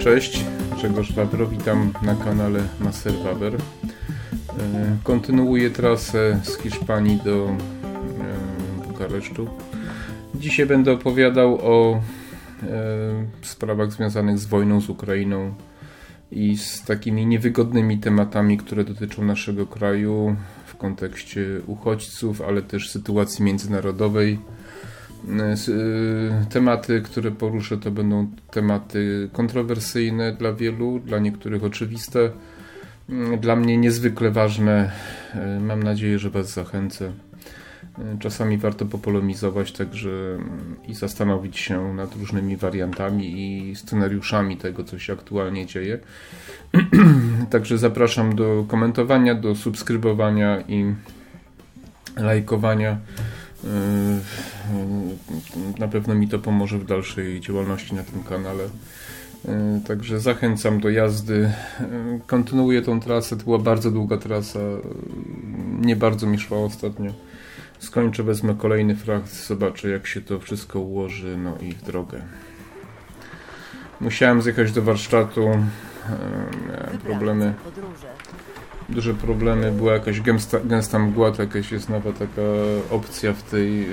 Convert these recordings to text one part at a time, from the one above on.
Cześć, Grzegorz Wawro, witam na kanale Maser Waber. E, kontynuuję trasę z Hiszpanii do e, Bukaresztu. Dzisiaj będę opowiadał o e, sprawach związanych z wojną z Ukrainą i z takimi niewygodnymi tematami, które dotyczą naszego kraju w kontekście uchodźców, ale też sytuacji międzynarodowej tematy, które poruszę, to będą tematy kontrowersyjne dla wielu, dla niektórych oczywiste. Mm, dla mnie niezwykle ważne. Y, mam nadzieję, że Was zachęcę. Y, czasami warto popolemizować także mm, i zastanowić się nad różnymi wariantami i scenariuszami tego, co się aktualnie dzieje. także zapraszam do komentowania, do subskrybowania i lajkowania. Na pewno mi to pomoże w dalszej działalności na tym kanale. Także zachęcam do jazdy. Kontynuuję tą trasę. To była bardzo długa trasa. Nie bardzo mi szła ostatnio. Skończę, wezmę kolejny fragt, zobaczę jak się to wszystko ułoży, no i w drogę. Musiałem zjechać do warsztatu. Miałem problemy duże problemy, była jakaś gęsta, gęsta mgła, to jakaś jest nowa taka opcja w tej,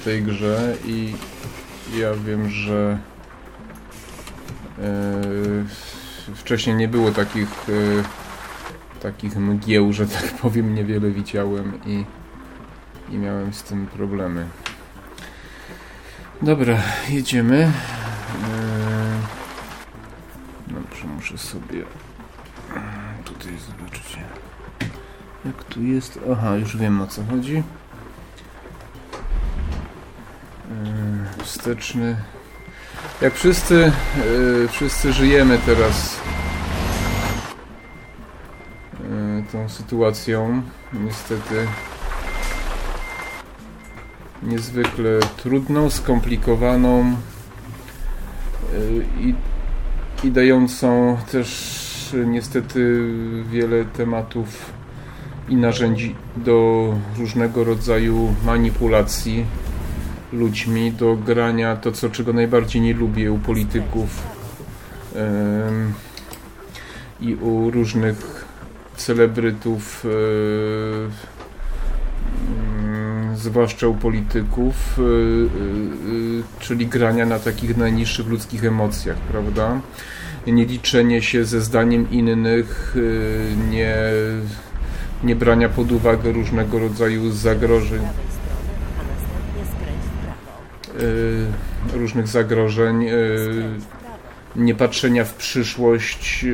w tej grze i ja wiem, że e, wcześniej nie było takich e, takich mgieł, że tak powiem, niewiele widziałem i, i miałem z tym problemy. Dobra, jedziemy. E, dobrze, muszę sobie Tutaj zobaczycie. Jak tu jest? Aha, już wiem o co chodzi. Yy, wsteczny. Jak wszyscy, yy, wszyscy żyjemy teraz yy, tą sytuacją, niestety niezwykle trudną, skomplikowaną i, i dającą też niestety wiele tematów i narzędzi do różnego rodzaju manipulacji ludźmi, do grania to, co, czego najbardziej nie lubię u polityków i u różnych celebrytów, yy, yy, zwłaszcza u polityków, czyli grania na takich najniższych ludzkich emocjach, prawda? Nie liczenie się ze zdaniem innych, y, nie, nie brania pod uwagę różnego rodzaju zagrożeń, y, różnych zagrożeń, y, nie patrzenia w przyszłość,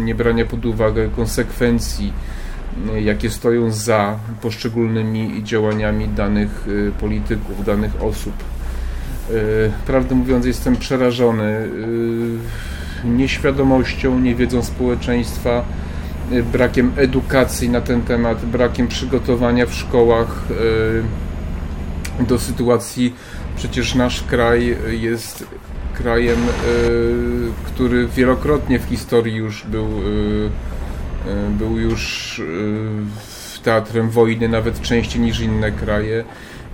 nie brania pod uwagę konsekwencji, jakie stoją za poszczególnymi działaniami danych polityków, danych osób. Prawdę mówiąc, jestem przerażony nieświadomością, niewiedzą społeczeństwa, y, brakiem edukacji na ten temat, brakiem przygotowania w szkołach y, do sytuacji. Przecież nasz kraj jest krajem, y, który wielokrotnie w historii już był, był już teatrem wojny, nawet częściej niż inne kraje.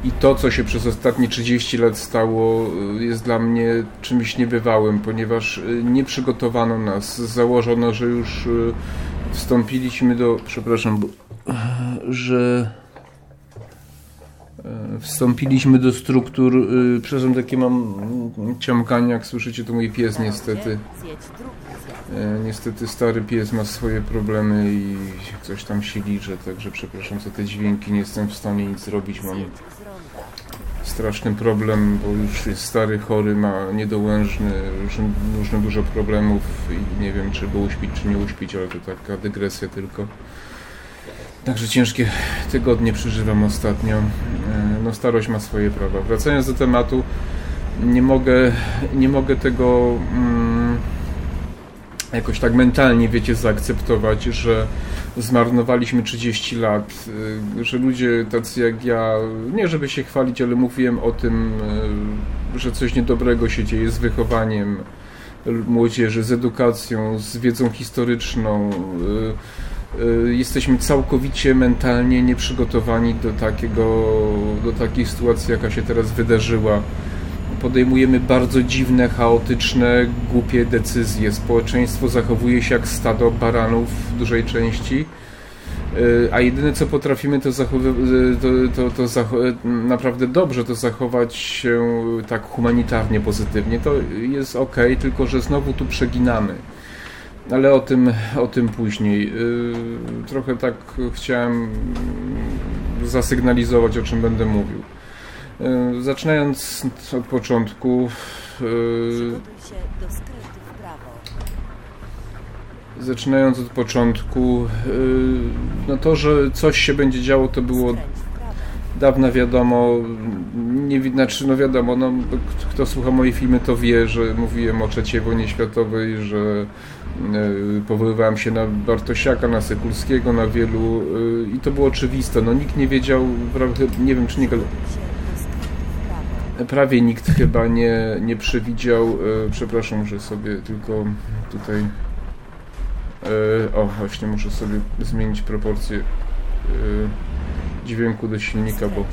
I to, co się przez ostatnie 30 lat stało, y, jest dla mnie czymś niebywałym, ponieważ y, nie przygotowano nas. Założono, że już y, wstąpiliśmy do. Przepraszam, bo, że wstąpiliśmy do struktur. Przepraszam, takie mam ciąkanie, jak słyszycie, to mój pies niestety. Niestety stary pies ma swoje problemy i coś tam się liże, także przepraszam za te dźwięki, nie jestem w stanie nic zrobić, mam straszny problem, bo już jest stary, chory, ma niedołężny, różne, dużo problemów i nie wiem, czy go uśpić, czy nie uśpić, ale to taka dygresja tylko. Także ciężkie tygodnie przeżywam ostatnio. E, no starość ma swoje prawa. Wracając do tematu, nie mogę, nie mogę tego mm, jakoś tak mentalnie, wiecie, zaakceptować, że zmarnowaliśmy 30 lat, y, że ludzie tacy jak ja, nie żeby się chwalić, ale mówiłem o tym, y, że coś niedobrego się dzieje z wychowaniem młodzieży, z edukacją, z wiedzą historyczną. Y, jesteśmy całkowicie mentalnie nieprzygotowani do takiego, do takiej sytuacji, jaka się teraz wydarzyła podejmujemy bardzo dziwne, chaotyczne, głupie decyzje. Społeczeństwo zachowuje się jak stado baranów w dużej części a jedyne co potrafimy to, zachowy- to, to, to zacho- naprawdę dobrze to zachować się tak humanitarnie, pozytywnie. To jest ok, tylko że znowu tu przeginamy. Ale o tym, o tym później. Trochę tak chciałem zasygnalizować, o czym będę mówił. Zaczynając od początku. Prawo zaczynając od początku, y, no to, że coś się będzie działo, to było dawno wiadomo, nie znaczy, no wiadomo, no, kto słucha mojej filmy, to wie, że mówiłem o III wojnie światowej, że y, powoływałem się na Bartosiaka, na Sekulskiego, na wielu y, i to było oczywiste. No nikt nie wiedział, nie wiem czy nie prawie nikt chyba nie, nie przewidział, przepraszam, że sobie tylko tutaj E, o, właśnie muszę sobie zmienić proporcję e, dźwięku do silnika, bo,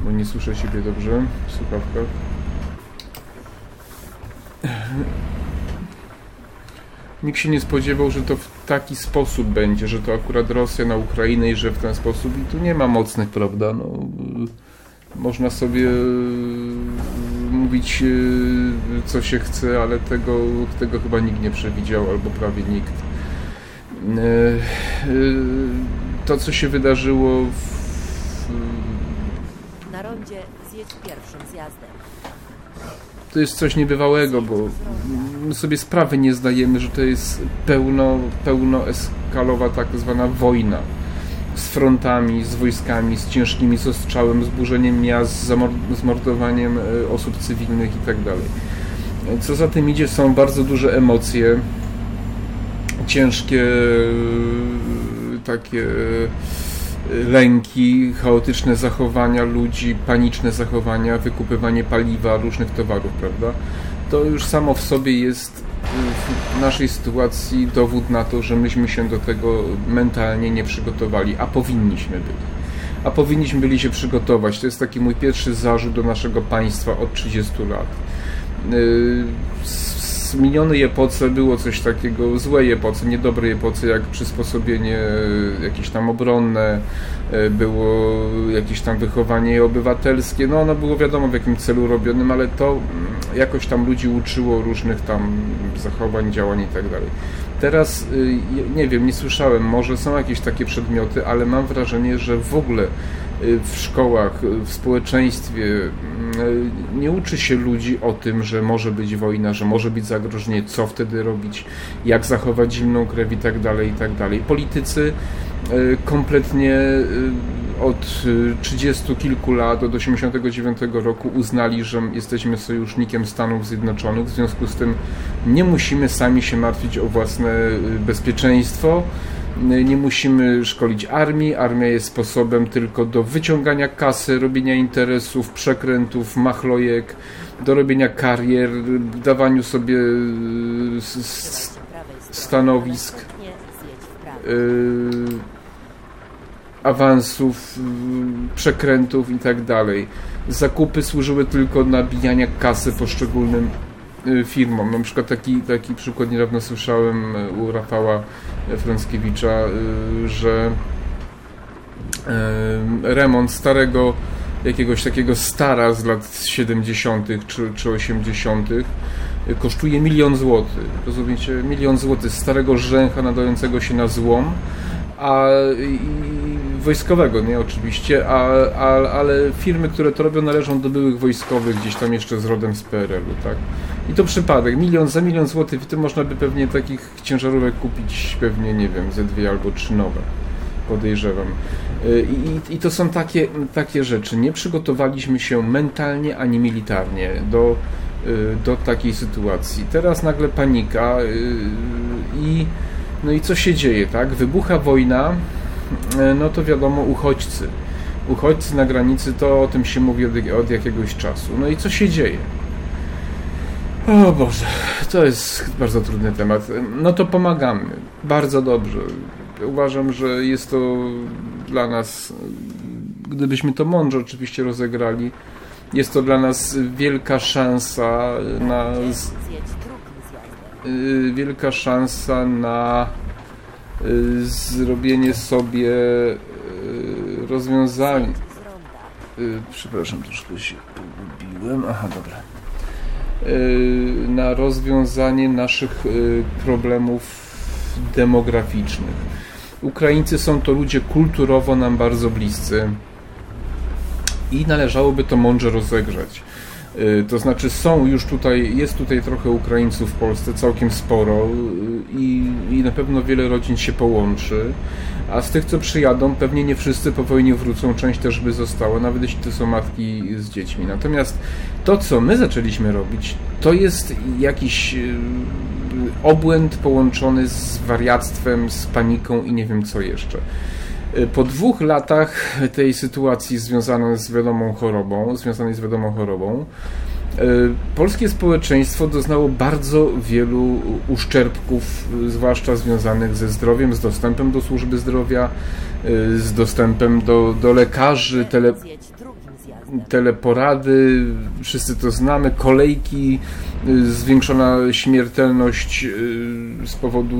bo nie słyszę siebie dobrze w słuchawkach. Nikt się nie spodziewał, że to w taki sposób będzie, że to akurat Rosja na Ukrainę i że w ten sposób i tu nie ma mocnych, prawda? No, można sobie mówić e, co się chce, ale tego, tego chyba nikt nie przewidział, albo prawie nikt. E, e, to, co się wydarzyło w... Na rondzie zjedź pierwszym zjazdem. To jest coś niebywałego, bo my sobie sprawy nie zdajemy, że to jest pełno, pełno eskalowa tak zwana wojna z frontami, z wojskami, z ciężkimi ostrzałem, z burzeniem miast, z mordowaniem e, osób cywilnych itd. Tak Co za tym idzie, są bardzo duże emocje, ciężkie e, takie e, lęki, chaotyczne zachowania ludzi, paniczne zachowania, wykupywanie paliwa, różnych towarów, prawda? To już samo w sobie jest w naszej sytuacji dowód na to, że myśmy się do tego mentalnie nie przygotowali, a powinniśmy być. A powinniśmy byli się przygotować. To jest taki mój pierwszy zarzut do naszego państwa od 30 lat. Y, w minionej epoce było coś takiego, złej epoce, niedobrej epoce, jak przysposobienie jakieś tam obronne, y, było jakieś tam wychowanie obywatelskie. No ono było wiadomo w jakim celu robionym, ale to mm, jakoś tam ludzi uczyło różnych tam zachowań, działań i tak dalej. Teraz y, nie wiem, nie słyszałem, może są jakieś takie przedmioty, ale mam wrażenie, że w ogóle w szkołach, y, w społeczeństwie nie uczy się ludzi o tym, że może być wojna, że może być zagrożenie, co wtedy robić, jak zachować zimną krew i tak dalej, i tak dalej. Politycy kompletnie od 30 y, kilku lat, od 89 roku uznali, że jesteśmy sojusznikiem Stanów Zjednoczonych, w związku z tym nie musimy sami się martwić o własne y, bezpieczeństwo, y, nie musimy szkolić armii, armia jest sposobem tylko do wyciągania kasy, robienia interesów, przekrętów, machlojek, do robienia karier, dawaniu sobie stanowisk awansów, przekrętów i tak. Zakupy służyły tylko nabijania kasy poszczególnym firmom. Na przykład taki, taki przykład niedawno słyszałem y, u Rafała Franckiewicza, y, że remont starego jakiegoś takiego stara z lat 70. czy, czy 80. kosztuje milion złotych. Rozumiecie? Milion złotych starego rzęcha nadającego się na złom, a i, wojskowego, nie oczywiście, a, a, ale firmy, które to robią, należą do byłych wojskowych, gdzieś tam jeszcze z rodem z PRL-u, tak? I to przypadek. Milion za milion złotych, w tym można by pewnie takich ciężarówek kupić pewnie, nie wiem, ze dwie albo trzy nowe. Podejrzewam. Y, I, I, to są takie, takie rzeczy. Nie przygotowaliśmy się mentalnie ani militarnie do, y, do takiej sytuacji. Teraz nagle panika y, i no i co się dzieje, tak? Wybucha wojna, no to wiadomo uchodźcy. Uchodźcy na granicy to o tym się mówi od, od jakiegoś czasu. No i co się dzieje? O Boże, to jest bardzo trudny temat. No to pomagamy. Bardzo dobrze. Uważam, że jest to dla nas, gdybyśmy to mądrze oczywiście rozegrali, Jest to dla nas wielka szansa na y, wielka szansa na zrobienie sobie y, rozwiązania. Przepraszam, troszkę się pogubiłem. Aha, dobra. Na rozwiązanie naszych problemów demograficznych. Ukraińcy są to ludzie kulturowo nam bardzo bliscy i należałoby to mądrze rozegrzać. Y, to znaczy są już tutaj, jest tutaj trochę Ukraińców w Polsce, całkiem sporo y, i na pewno wiele rodzin się połączy, a z tych, co przyjadą, pewnie nie wszyscy po wojnie wrócą, część też by została, nawet jeśli to są matki z dziećmi. Natomiast to, co my zaczęliśmy robić, to jest jakiś y, obłęd połączony z wariactwem, z paniką i nie wiem co jeszcze. Po dwóch latach tej sytuacji związanej z wiadomą chorobą, związanej z wiadomą chorobą, polskie społeczeństwo doznało bardzo wielu uszczerbków, zwłaszcza związanych ze zdrowiem, z dostępem do służby zdrowia, e, z dostępem do, do lekarzy, tele, teleporady, wszyscy to znamy, kolejki, e, zwiększona śmiertelność z powodu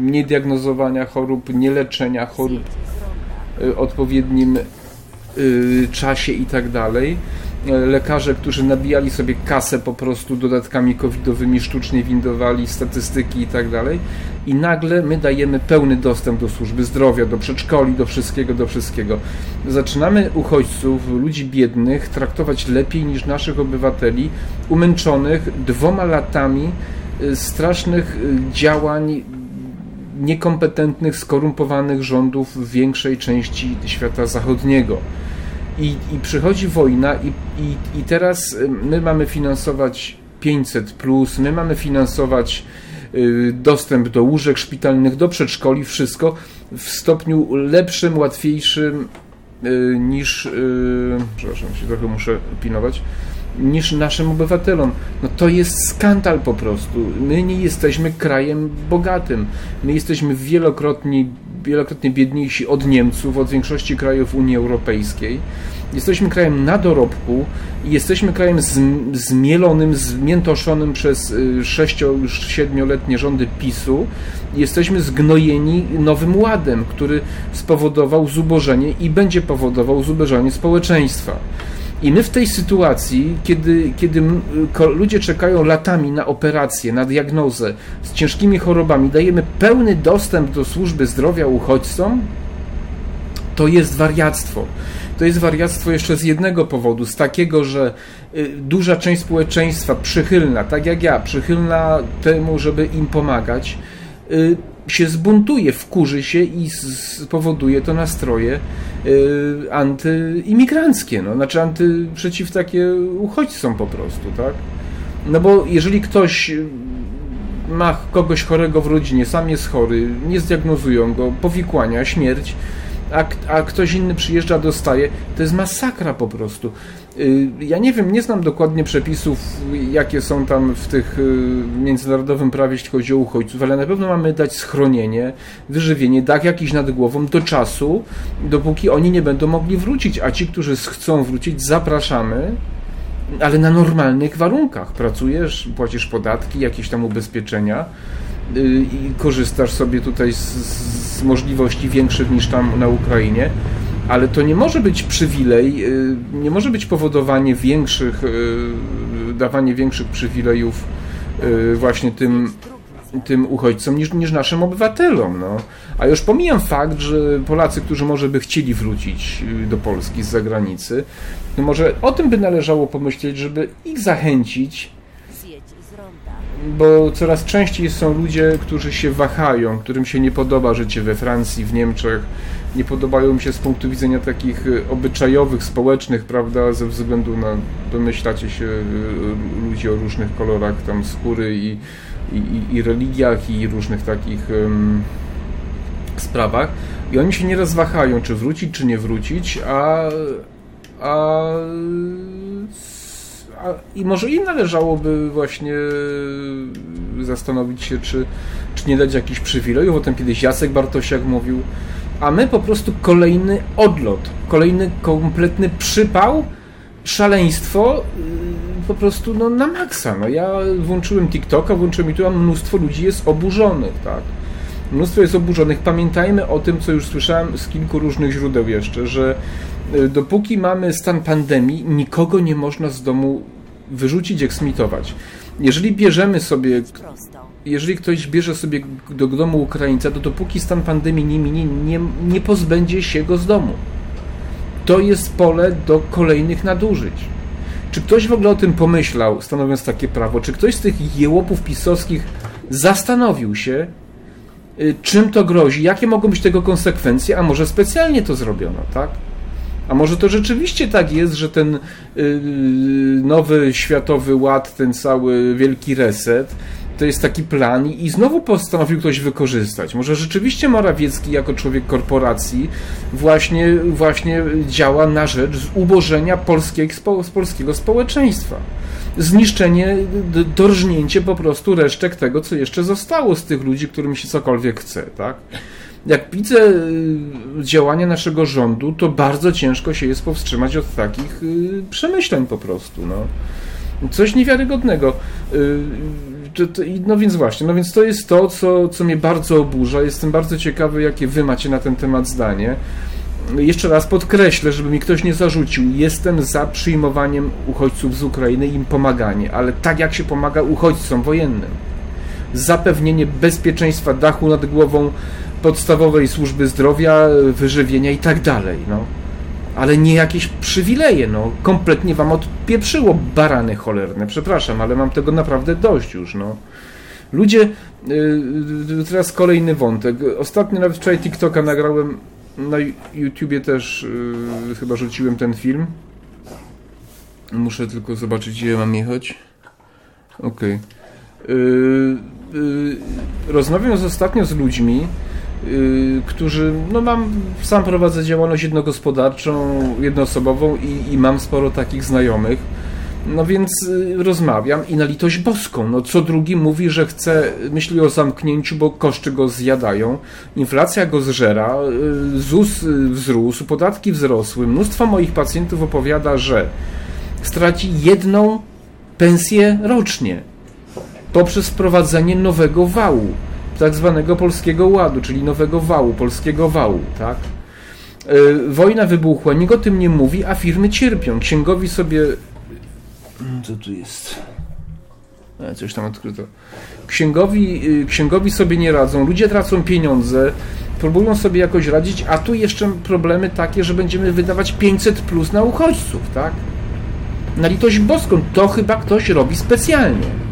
niediagnozowania chorób, nieleczenia chorób. Y, odpowiednim czasie i tak dalej. Lekarze, którzy nabijali sobie kasę po prostu dodatkami covidowymi, sztucznie windowali statystyki i tak dalej. I nagle my dajemy pełny dostęp do służby zdrowia, do przedszkoli, do wszystkiego, do wszystkiego. Zaczynamy uchodźców, ludzi biednych traktować lepiej niż naszych obywateli, umęczonych dwoma latami y, strasznych działań niekompetentnych, skorumpowanych rządów w większej części świata zachodniego. I, i przychodzi wojna, i, i, i teraz my mamy finansować 500, plus, my mamy finansować y, dostęp do łóżek szpitalnych, do przedszkoli, wszystko w stopniu lepszym, łatwiejszym y, niż. Y, przepraszam, się trochę muszę pilnować niż naszym obywatelom. No to jest skandal po prostu. My nie jesteśmy krajem bogatym. My jesteśmy wielokrotnie, wielokrotnie biedniejsi od Niemców, od większości krajów Unii Europejskiej. Jesteśmy krajem na dorobku i jesteśmy krajem zmielonym, zmiętoszonym przez 6 y, już 7-letnie rządy PiSu. Jesteśmy zgnojeni nowym ładem, który spowodował zubożenie i będzie powodował zubożenie społeczeństwa. I my w tej sytuacji, kiedy, kiedy ludzie czekają latami na operację, na diagnozę z ciężkimi chorobami, dajemy pełny dostęp do służby zdrowia uchodźcom, to jest wariactwo. To jest wariactwo jeszcze z jednego powodu, z takiego, że y, duża część społeczeństwa przychylna, tak jak ja, przychylna temu, żeby im pomagać, y, się zbuntuje, wkurzy się i spowoduje to nastroje y, antyimigranckie, no, znaczy anty, przeciw takie uchodźcom po prostu, tak? No bo jeżeli ktoś ma kogoś chorego w rodzinie, sam jest chory, nie zdiagnozują go, powikłania, śmierć, a, a ktoś inny przyjeżdża, dostaje, to jest masakra po prostu. Y, ja nie wiem, nie znam dokładnie przepisów, jakie są tam w tych y, międzynarodowym prawie, jeśli chodzi o uchodźców, ale na pewno mamy dać schronienie, wyżywienie, dach jakiś nad głową do czasu, dopóki oni nie będą mogli wrócić, a ci, którzy chcą wrócić, zapraszamy, ale na normalnych warunkach. Pracujesz, płacisz podatki, jakieś tam ubezpieczenia y, i korzystasz sobie tutaj z, z możliwości większych niż tam na Ukrainie ale to nie może być przywilej, y, nie może być powodowanie większych, y, dawanie większych przywilejów y, właśnie tym, tym uchodźcom niż, niż naszym obywatelom. No. A już pomijam fakt, że Polacy, którzy może by chcieli wrócić do Polski z zagranicy, no może o tym by należało pomyśleć, żeby ich zachęcić bo coraz częściej są ludzie, którzy się wahają, którym się nie podoba życie we Francji, w Niemczech, nie podobają mi się z punktu widzenia takich y, obyczajowych, społecznych, prawda, ze względu na, domyślacie się, y, ludzi o różnych kolorach tam skóry i, i, i religiach i różnych takich um, sprawach. I oni się nieraz wahają, czy wrócić, czy nie wrócić, a, a i może im należałoby właśnie zastanowić się, czy, czy nie dać jakichś przywilejów. O tym kiedyś Jacek Bartosiak mówił. A my po prostu kolejny odlot, kolejny kompletny przypał szaleństwo y, po prostu no, na maksa. No, ja włączyłem TikToka, włączyłem YouTube, a mnóstwo ludzi jest oburzonych, tak? Mnóstwo jest oburzonych. Pamiętajmy o tym, co już słyszałem z kilku różnych źródeł jeszcze, że dopóki mamy stan pandemii, nikogo nie można z domu wyrzucić, eksmitować. Jeżeli bierzemy sobie jeżeli ktoś bierze sobie do domu Ukraińca, to dopóki stan pandemii nie minie, nie, nie pozbędzie się go z domu. To jest pole do kolejnych nadużyć. Czy ktoś w ogóle o tym pomyślał, stanowiąc takie prawo? Czy ktoś z tych jełopów pisowskich zastanowił się, y, czym to grozi, jakie mogą być tego konsekwencje, a może specjalnie to zrobiono, tak? A może to rzeczywiście tak jest, że ten yy, nowy światowy ład, ten cały wielki reset, to jest taki plan i znowu postanowił ktoś wykorzystać. Może rzeczywiście Morawiecki jako człowiek korporacji właśnie, właśnie działa na rzecz ubożenia polskiego, polskiego społeczeństwa. Zniszczenie, dorżnięcie po prostu resztek tego, co jeszcze zostało z tych ludzi, którym się cokolwiek chce, tak? Jak widzę y, działania naszego rządu, to bardzo ciężko się jest powstrzymać od takich y, przemyśleń po prostu. No. Coś niewiarygodnego. Y, no więc właśnie, no więc to jest to, co, co mnie bardzo oburza. Jestem bardzo ciekawy, jakie wy macie na ten temat zdanie. Jeszcze raz podkreślę, żeby mi ktoś nie zarzucił, jestem za przyjmowaniem uchodźców z Ukrainy i im pomaganie, ale tak jak się pomaga uchodźcom wojennym. Zapewnienie bezpieczeństwa dachu nad głową, podstawowej służby zdrowia, wyżywienia i tak dalej, no. Ale nie jakieś przywileje, no. Kompletnie wam odpieprzyło barany cholerne. Przepraszam, ale mam tego naprawdę dość już, no. Ludzie, yy, teraz kolejny wątek. Ostatnio nawet wczoraj TikToka nagrałem, na YouTubie też yy, chyba rzuciłem ten film. Muszę tylko zobaczyć, gdzie mam jechać. Okej. Okay. Yy, yy, rozmawiam ostatnio z ludźmi, którzy, no mam, sam prowadzę działalność jednogospodarczą, jednoosobową i, i mam sporo takich znajomych. No więc y, rozmawiam i na litość boską, no co drugi mówi, że chce, myśli o zamknięciu, bo koszty go zjadają, inflacja go zżera, y, ZUS wzrósł, podatki wzrosły. Mnóstwo moich pacjentów opowiada, że straci jedną pensję rocznie poprzez wprowadzenie nowego wału tak zwanego polskiego ładu, czyli nowego wału, polskiego wału, tak? E, wojna wybuchła, nikt o tym nie mówi, a firmy cierpią. Księgowi sobie... Mm, co tu jest? E, coś tam odkryto. Księgowi, y, księgowi sobie nie radzą, ludzie tracą pieniądze, próbują sobie jakoś radzić, a tu jeszcze problemy takie, że będziemy wydawać 500 plus na uchodźców, tak? Na litość boską, to chyba ktoś robi specjalnie.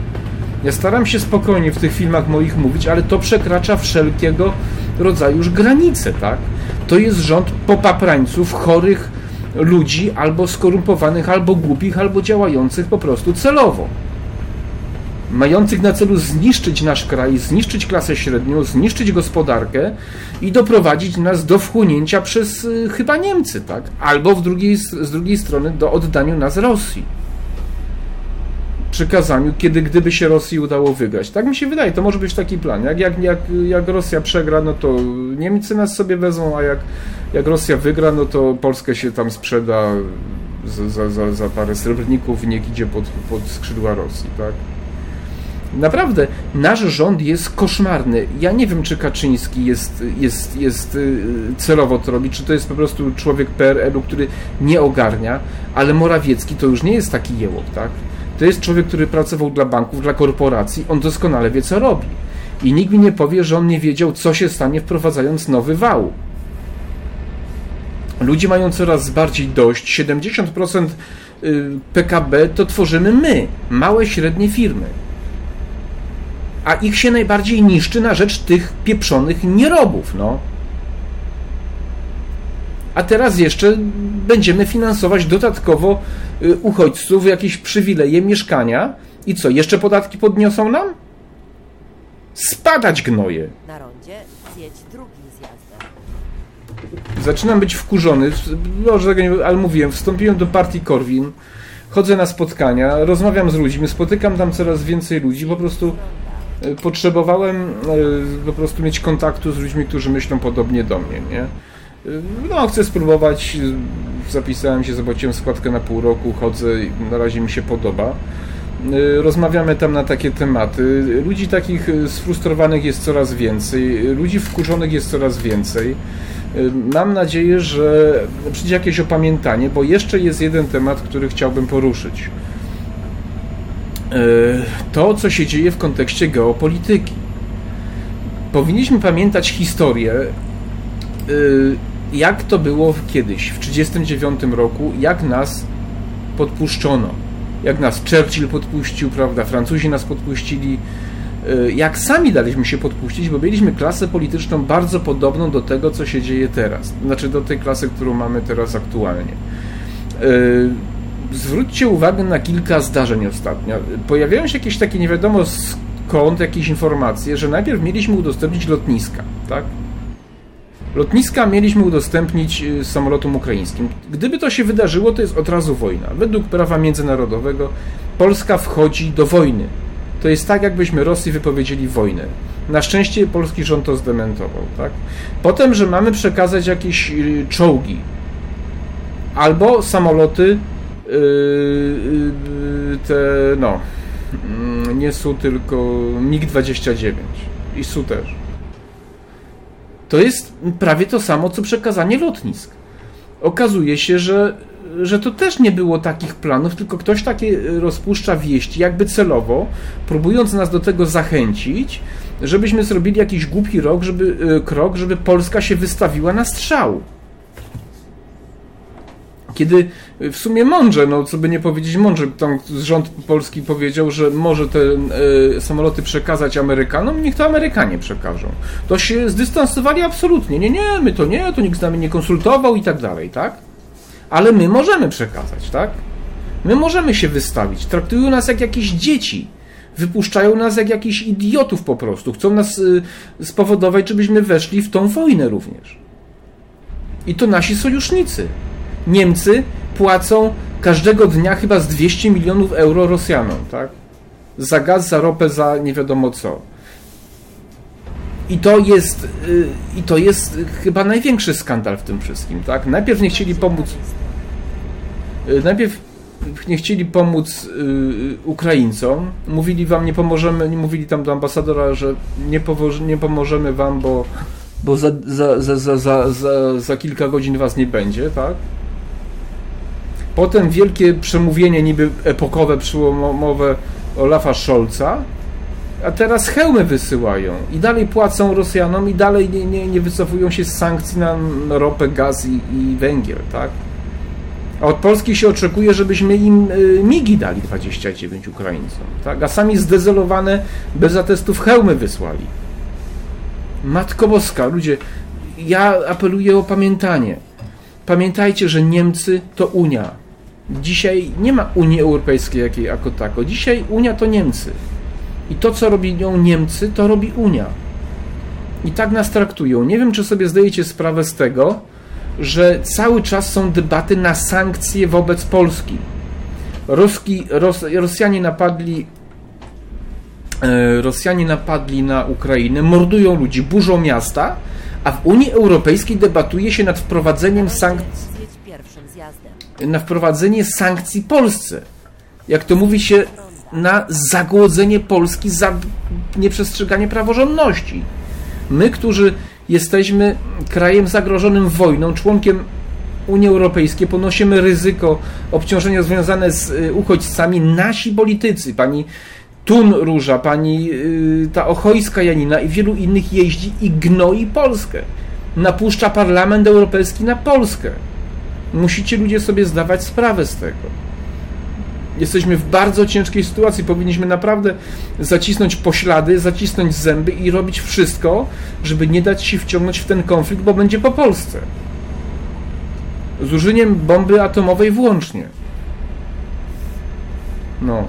Ja staram się spokojnie w tych filmach moich mówić, ale to przekracza wszelkiego rodzaju już granice, tak? To jest rząd popaprańców, chorych ludzi, albo skorumpowanych, albo głupich, albo działających po prostu celowo. Mających na celu zniszczyć nasz kraj, zniszczyć klasę średnią, zniszczyć gospodarkę i doprowadzić nas do wchłonięcia przez y, chyba Niemcy, tak? Albo w drugiej, z drugiej strony do oddania nas Rosji przykazaniu, kiedy gdyby się Rosji udało wygrać. Tak mi się wydaje, to może być taki plan. Jak, jak, jak, jak Rosja przegra, no to Niemcy nas sobie wezmą, a jak, jak Rosja wygra, no to Polskę się tam sprzeda za, za, za parę srebrników niech idzie pod, pod skrzydła Rosji, tak? Naprawdę, nasz rząd jest koszmarny. Ja nie wiem, czy Kaczyński jest, jest, jest y, celowo to robi, czy to jest po prostu człowiek PRL-u, który nie ogarnia, ale Morawiecki to już nie jest taki jełop, tak? To jest człowiek, który pracował dla banków, dla korporacji, on doskonale wie, co robi. I nikt mi nie powie, że on nie wiedział, co się stanie, wprowadzając nowy wał. Ludzie mają coraz bardziej dość. 70% y, PKB to tworzymy my, małe, średnie firmy. A ich się najbardziej niszczy na rzecz tych pieprzonych nierobów, no. A teraz jeszcze będziemy finansować dodatkowo Y, uchodźców jakieś przywileje mieszkania i co, jeszcze podatki podniosą nam? Spadać gnoje. Na rondzie zjedź drugim zjazdem. Zaczynam być wkurzony, może ale mówiłem, wstąpiłem do partii Korwin, chodzę na spotkania, rozmawiam z ludźmi, spotykam tam coraz więcej ludzi, po prostu y, potrzebowałem y, po prostu mieć kontaktu z ludźmi, którzy myślą podobnie do mnie, nie? No, chcę spróbować. Zapisałem się, zobaczyłem składkę na pół roku, chodzę, na razie mi się podoba. Rozmawiamy tam na takie tematy. Ludzi takich sfrustrowanych jest coraz więcej, ludzi wkurzonych jest coraz więcej. Mam nadzieję, że przyjdzie jakieś opamiętanie, bo jeszcze jest jeden temat, który chciałbym poruszyć. To, co się dzieje w kontekście geopolityki. Powinniśmy pamiętać historię jak to było kiedyś, w 1939 roku, jak nas podpuszczono. Jak nas Churchill podpuścił, prawda, Francuzi nas podpuścili, y, jak sami daliśmy się podpuścić, bo mieliśmy klasę polityczną bardzo podobną do tego, co się dzieje teraz. Znaczy do tej klasy, którą mamy teraz aktualnie. Y, zwróćcie uwagę na kilka zdarzeń ostatnio. Pojawiają się jakieś takie nie wiadomo skąd jakieś informacje, że najpierw mieliśmy udostępnić lotniska, tak? Lotniska mieliśmy udostępnić y, samolotom ukraińskim. Gdyby to się wydarzyło, to jest od razu wojna. Według prawa międzynarodowego Polska wchodzi do wojny. To jest tak, jakbyśmy Rosji wypowiedzieli wojnę. Na szczęście polski rząd to zdementował. Tak? Potem, że mamy przekazać jakieś y, czołgi albo samoloty yy, te, no, mm, nie SU, tylko MiG-29 i SU też to jest prawie to samo, co przekazanie lotnisk. Okazuje się, że, że to też nie było takich planów, tylko ktoś takie rozpuszcza wieści, jakby celowo, próbując nas do tego zachęcić, żebyśmy zrobili jakiś głupi rok, żeby, e, krok, żeby Polska się wystawiła na strzał kiedy w sumie mądrze, no co by nie powiedzieć mądrze, tam rząd polski powiedział, że może te e, samoloty przekazać Amerykanom, niech to Amerykanie przekażą. To się zdystansowali absolutnie. Nie, nie, my to nie, to nikt z nami nie konsultował i tak dalej, tak? Ale my możemy przekazać, tak? My możemy się wystawić. Traktują nas jak jakieś dzieci. Wypuszczają nas jak jakichś idiotów po prostu. Chcą nas y, spowodować, żebyśmy weszli w tą wojnę również. I to nasi sojusznicy. Niemcy płacą każdego dnia chyba z 200 milionów euro Rosjanom, tak? Za gaz, za ropę, za nie wiadomo co. I to jest, y, i to jest chyba największy skandal w tym wszystkim, tak? Najpierw nie chcieli pomóc. Y, najpierw nie chcieli pomóc y, Ukraińcom. Mówili wam, nie pomożemy, nie mówili tam do ambasadora, że nie, nie pomożemy wam, bo, bo za, za, za, za, za, za kilka godzin was nie będzie, tak? Potem wielkie przemówienie niby epokowe, przełomowe Olafa Scholza, a teraz hełmy wysyłają i dalej płacą Rosjanom i dalej nie, nie, nie wycofują się z sankcji na ropę, gaz i, i węgiel, tak? A od Polski się oczekuje, żebyśmy im y, migi dali 29 Ukraińcom, tak? A sami zdezelowane, bez atestów hełmy wysłali. Matko Boska, ludzie, ja apeluję o pamiętanie. Pamiętajcie, że Niemcy to Unia. Dzisiaj nie ma Unii Europejskiej jakiej jako tako. Dzisiaj Unia to Niemcy. I to, co robią Niemcy, to robi Unia. I tak nas traktują. Nie wiem, czy sobie zdajecie sprawę z tego, że cały czas są debaty na sankcje wobec Polski. Ruski, Ros, Rosjanie napadli e, Rosjanie napadli na Ukrainę, mordują ludzi, burzą miasta, a w Unii Europejskiej debatuje się nad wprowadzeniem sankcji na wprowadzenie sankcji Polsce. Jak to mówi się, na zagłodzenie Polski za nieprzestrzeganie praworządności. My, którzy jesteśmy krajem zagrożonym wojną, członkiem Unii Europejskiej, ponosimy ryzyko obciążenia związane z y, uchodźcami. Nasi politycy, pani Tun Róża, pani y, ta Ochojska Janina i wielu innych jeździ i gnoi Polskę. Napuszcza Parlament Europejski na Polskę. Musicie ludzie sobie zdawać sprawę z tego. Jesteśmy w bardzo ciężkiej sytuacji. Powinniśmy naprawdę zacisnąć poślady, zacisnąć zęby i robić wszystko, żeby nie dać się wciągnąć w ten konflikt, bo będzie po Polsce. Z użyciem bomby atomowej włącznie. No.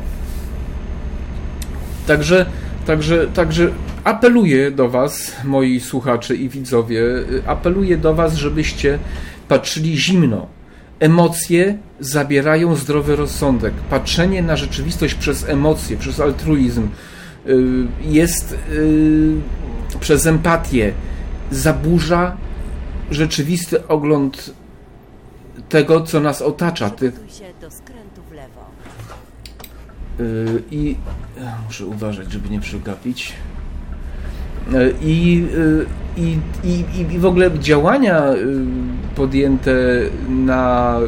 Także, także, także apeluję do Was, moi słuchacze i widzowie, apeluję do Was, żebyście patrzyli zimno Emocje zabierają zdrowy rozsądek. Patrzenie na rzeczywistość przez emocje, przez altruizm y, jest y, przez empatię zaburza rzeczywisty ogląd tego, co nas otacza. Ty... Yy, I muszę uważać, żeby nie przegapić. Yy, I, yy, i, i, i w ogóle działania yy, podjęte na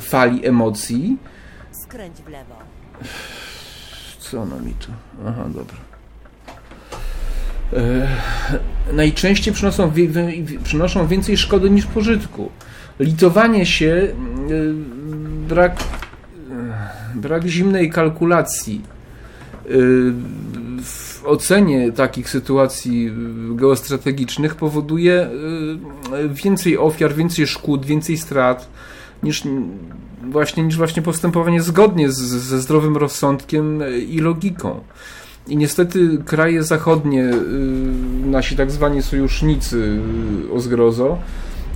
fali emocji. Skręć w lewo. Co ona mi tu? Aha, dobra. E, najczęściej przynoszą, przynoszą więcej szkody niż pożytku. Litowanie się, e, brak, e, brak zimnej kalkulacji e, ocenie takich sytuacji e, geostrategicznych powoduje e, więcej ofiar, więcej szkód, więcej strat niż właśnie, niż właśnie postępowanie zgodnie z, ze zdrowym rozsądkiem i logiką. I niestety kraje zachodnie, y, nasi tak zwani sojusznicy y, o zgrozo,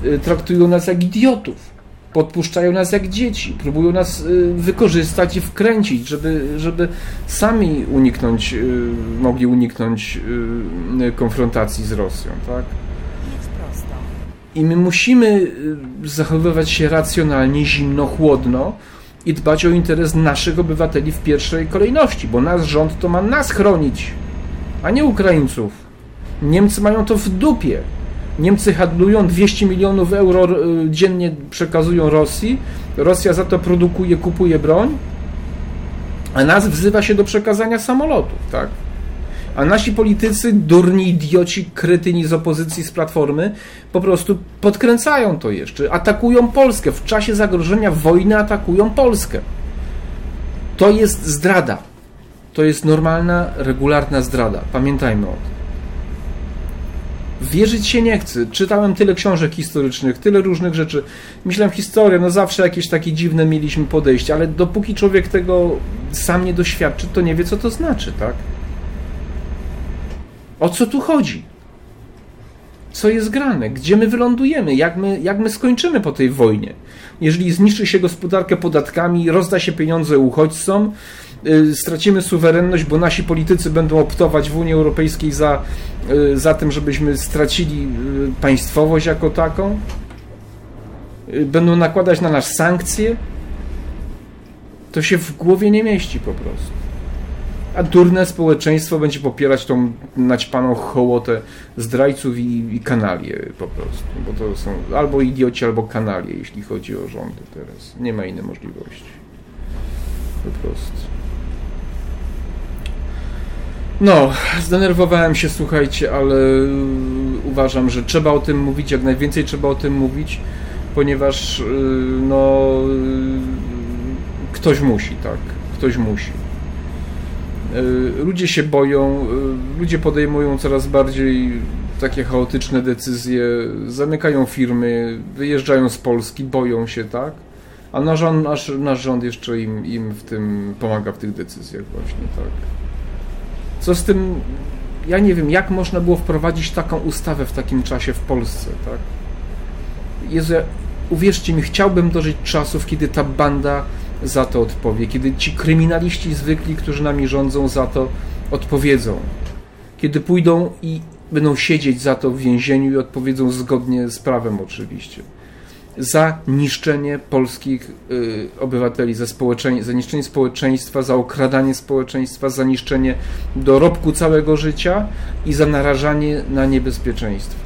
y, traktują nas jak idiotów. Podpuszczają nas jak dzieci, próbują nas y, wykorzystać i wkręcić, żeby, żeby sami uniknąć, y, mogli uniknąć y, konfrontacji z Rosją, tak? I my musimy zachowywać się racjonalnie, zimno, chłodno i dbać o interes naszych obywateli w pierwszej kolejności, bo nasz rząd to ma nas chronić, a nie Ukraińców. Niemcy mają to w dupie. Niemcy handlują 200 milionów euro y, dziennie przekazują Rosji. Rosja za to produkuje, kupuje broń, a nas wzywa się do przekazania samolotów, tak? A nasi politycy, durni, idioci, krytyni z opozycji, z platformy, po prostu podkręcają to jeszcze. Atakują Polskę. W czasie zagrożenia wojny atakują Polskę. To jest zdrada. To jest normalna, regularna zdrada. Pamiętajmy o tym. Wierzyć się nie chcę. Czytałem tyle książek historycznych, tyle różnych rzeczy. Myślałem, historia, no zawsze jakieś takie dziwne mieliśmy podejście, ale dopóki człowiek tego sam nie doświadczy, to nie wie, co to znaczy, tak? O co tu chodzi? Co jest grane? Gdzie my wylądujemy? Jak my, jak my skończymy po tej wojnie? Jeżeli zniszczy się gospodarkę podatkami, rozda się pieniądze uchodźcom, stracimy suwerenność, bo nasi politycy będą optować w Unii Europejskiej za, y, za tym, żebyśmy stracili y, państwowość jako taką, y, będą nakładać na nas sankcje, to się w głowie nie mieści po prostu. A durne społeczeństwo będzie popierać tą naćpaną hołotę zdrajców i, i kanalie po prostu. Bo to są albo idioci, albo kanalie, jeśli chodzi o rządy teraz. Nie ma innej możliwości. Po prostu. No, zdenerwowałem się, słuchajcie, ale y, uważam, że trzeba o tym mówić, jak najwięcej trzeba o tym mówić, ponieważ y, no y, ktoś musi, tak, ktoś musi. Ludzie się boją, ludzie podejmują coraz bardziej takie chaotyczne decyzje, zamykają firmy, wyjeżdżają z Polski, boją się, tak? A nasz rząd, nasz, nasz rząd jeszcze im, im w tym pomaga w tych decyzjach właśnie, tak? Co z tym, ja nie wiem, jak można było wprowadzić taką ustawę w takim czasie w Polsce, tak? Jezu, uwierzcie mi, chciałbym dożyć czasów, kiedy ta banda za to odpowie, kiedy ci kryminaliści zwykli, którzy nami rządzą, za to odpowiedzą. Kiedy pójdą i będą siedzieć za to w więzieniu i odpowiedzą zgodnie z prawem oczywiście. Za niszczenie polskich y, obywateli, za, społecze- za niszczenie społeczeństwa, za okradanie społeczeństwa, za niszczenie dorobku całego życia i za narażanie na niebezpieczeństwo.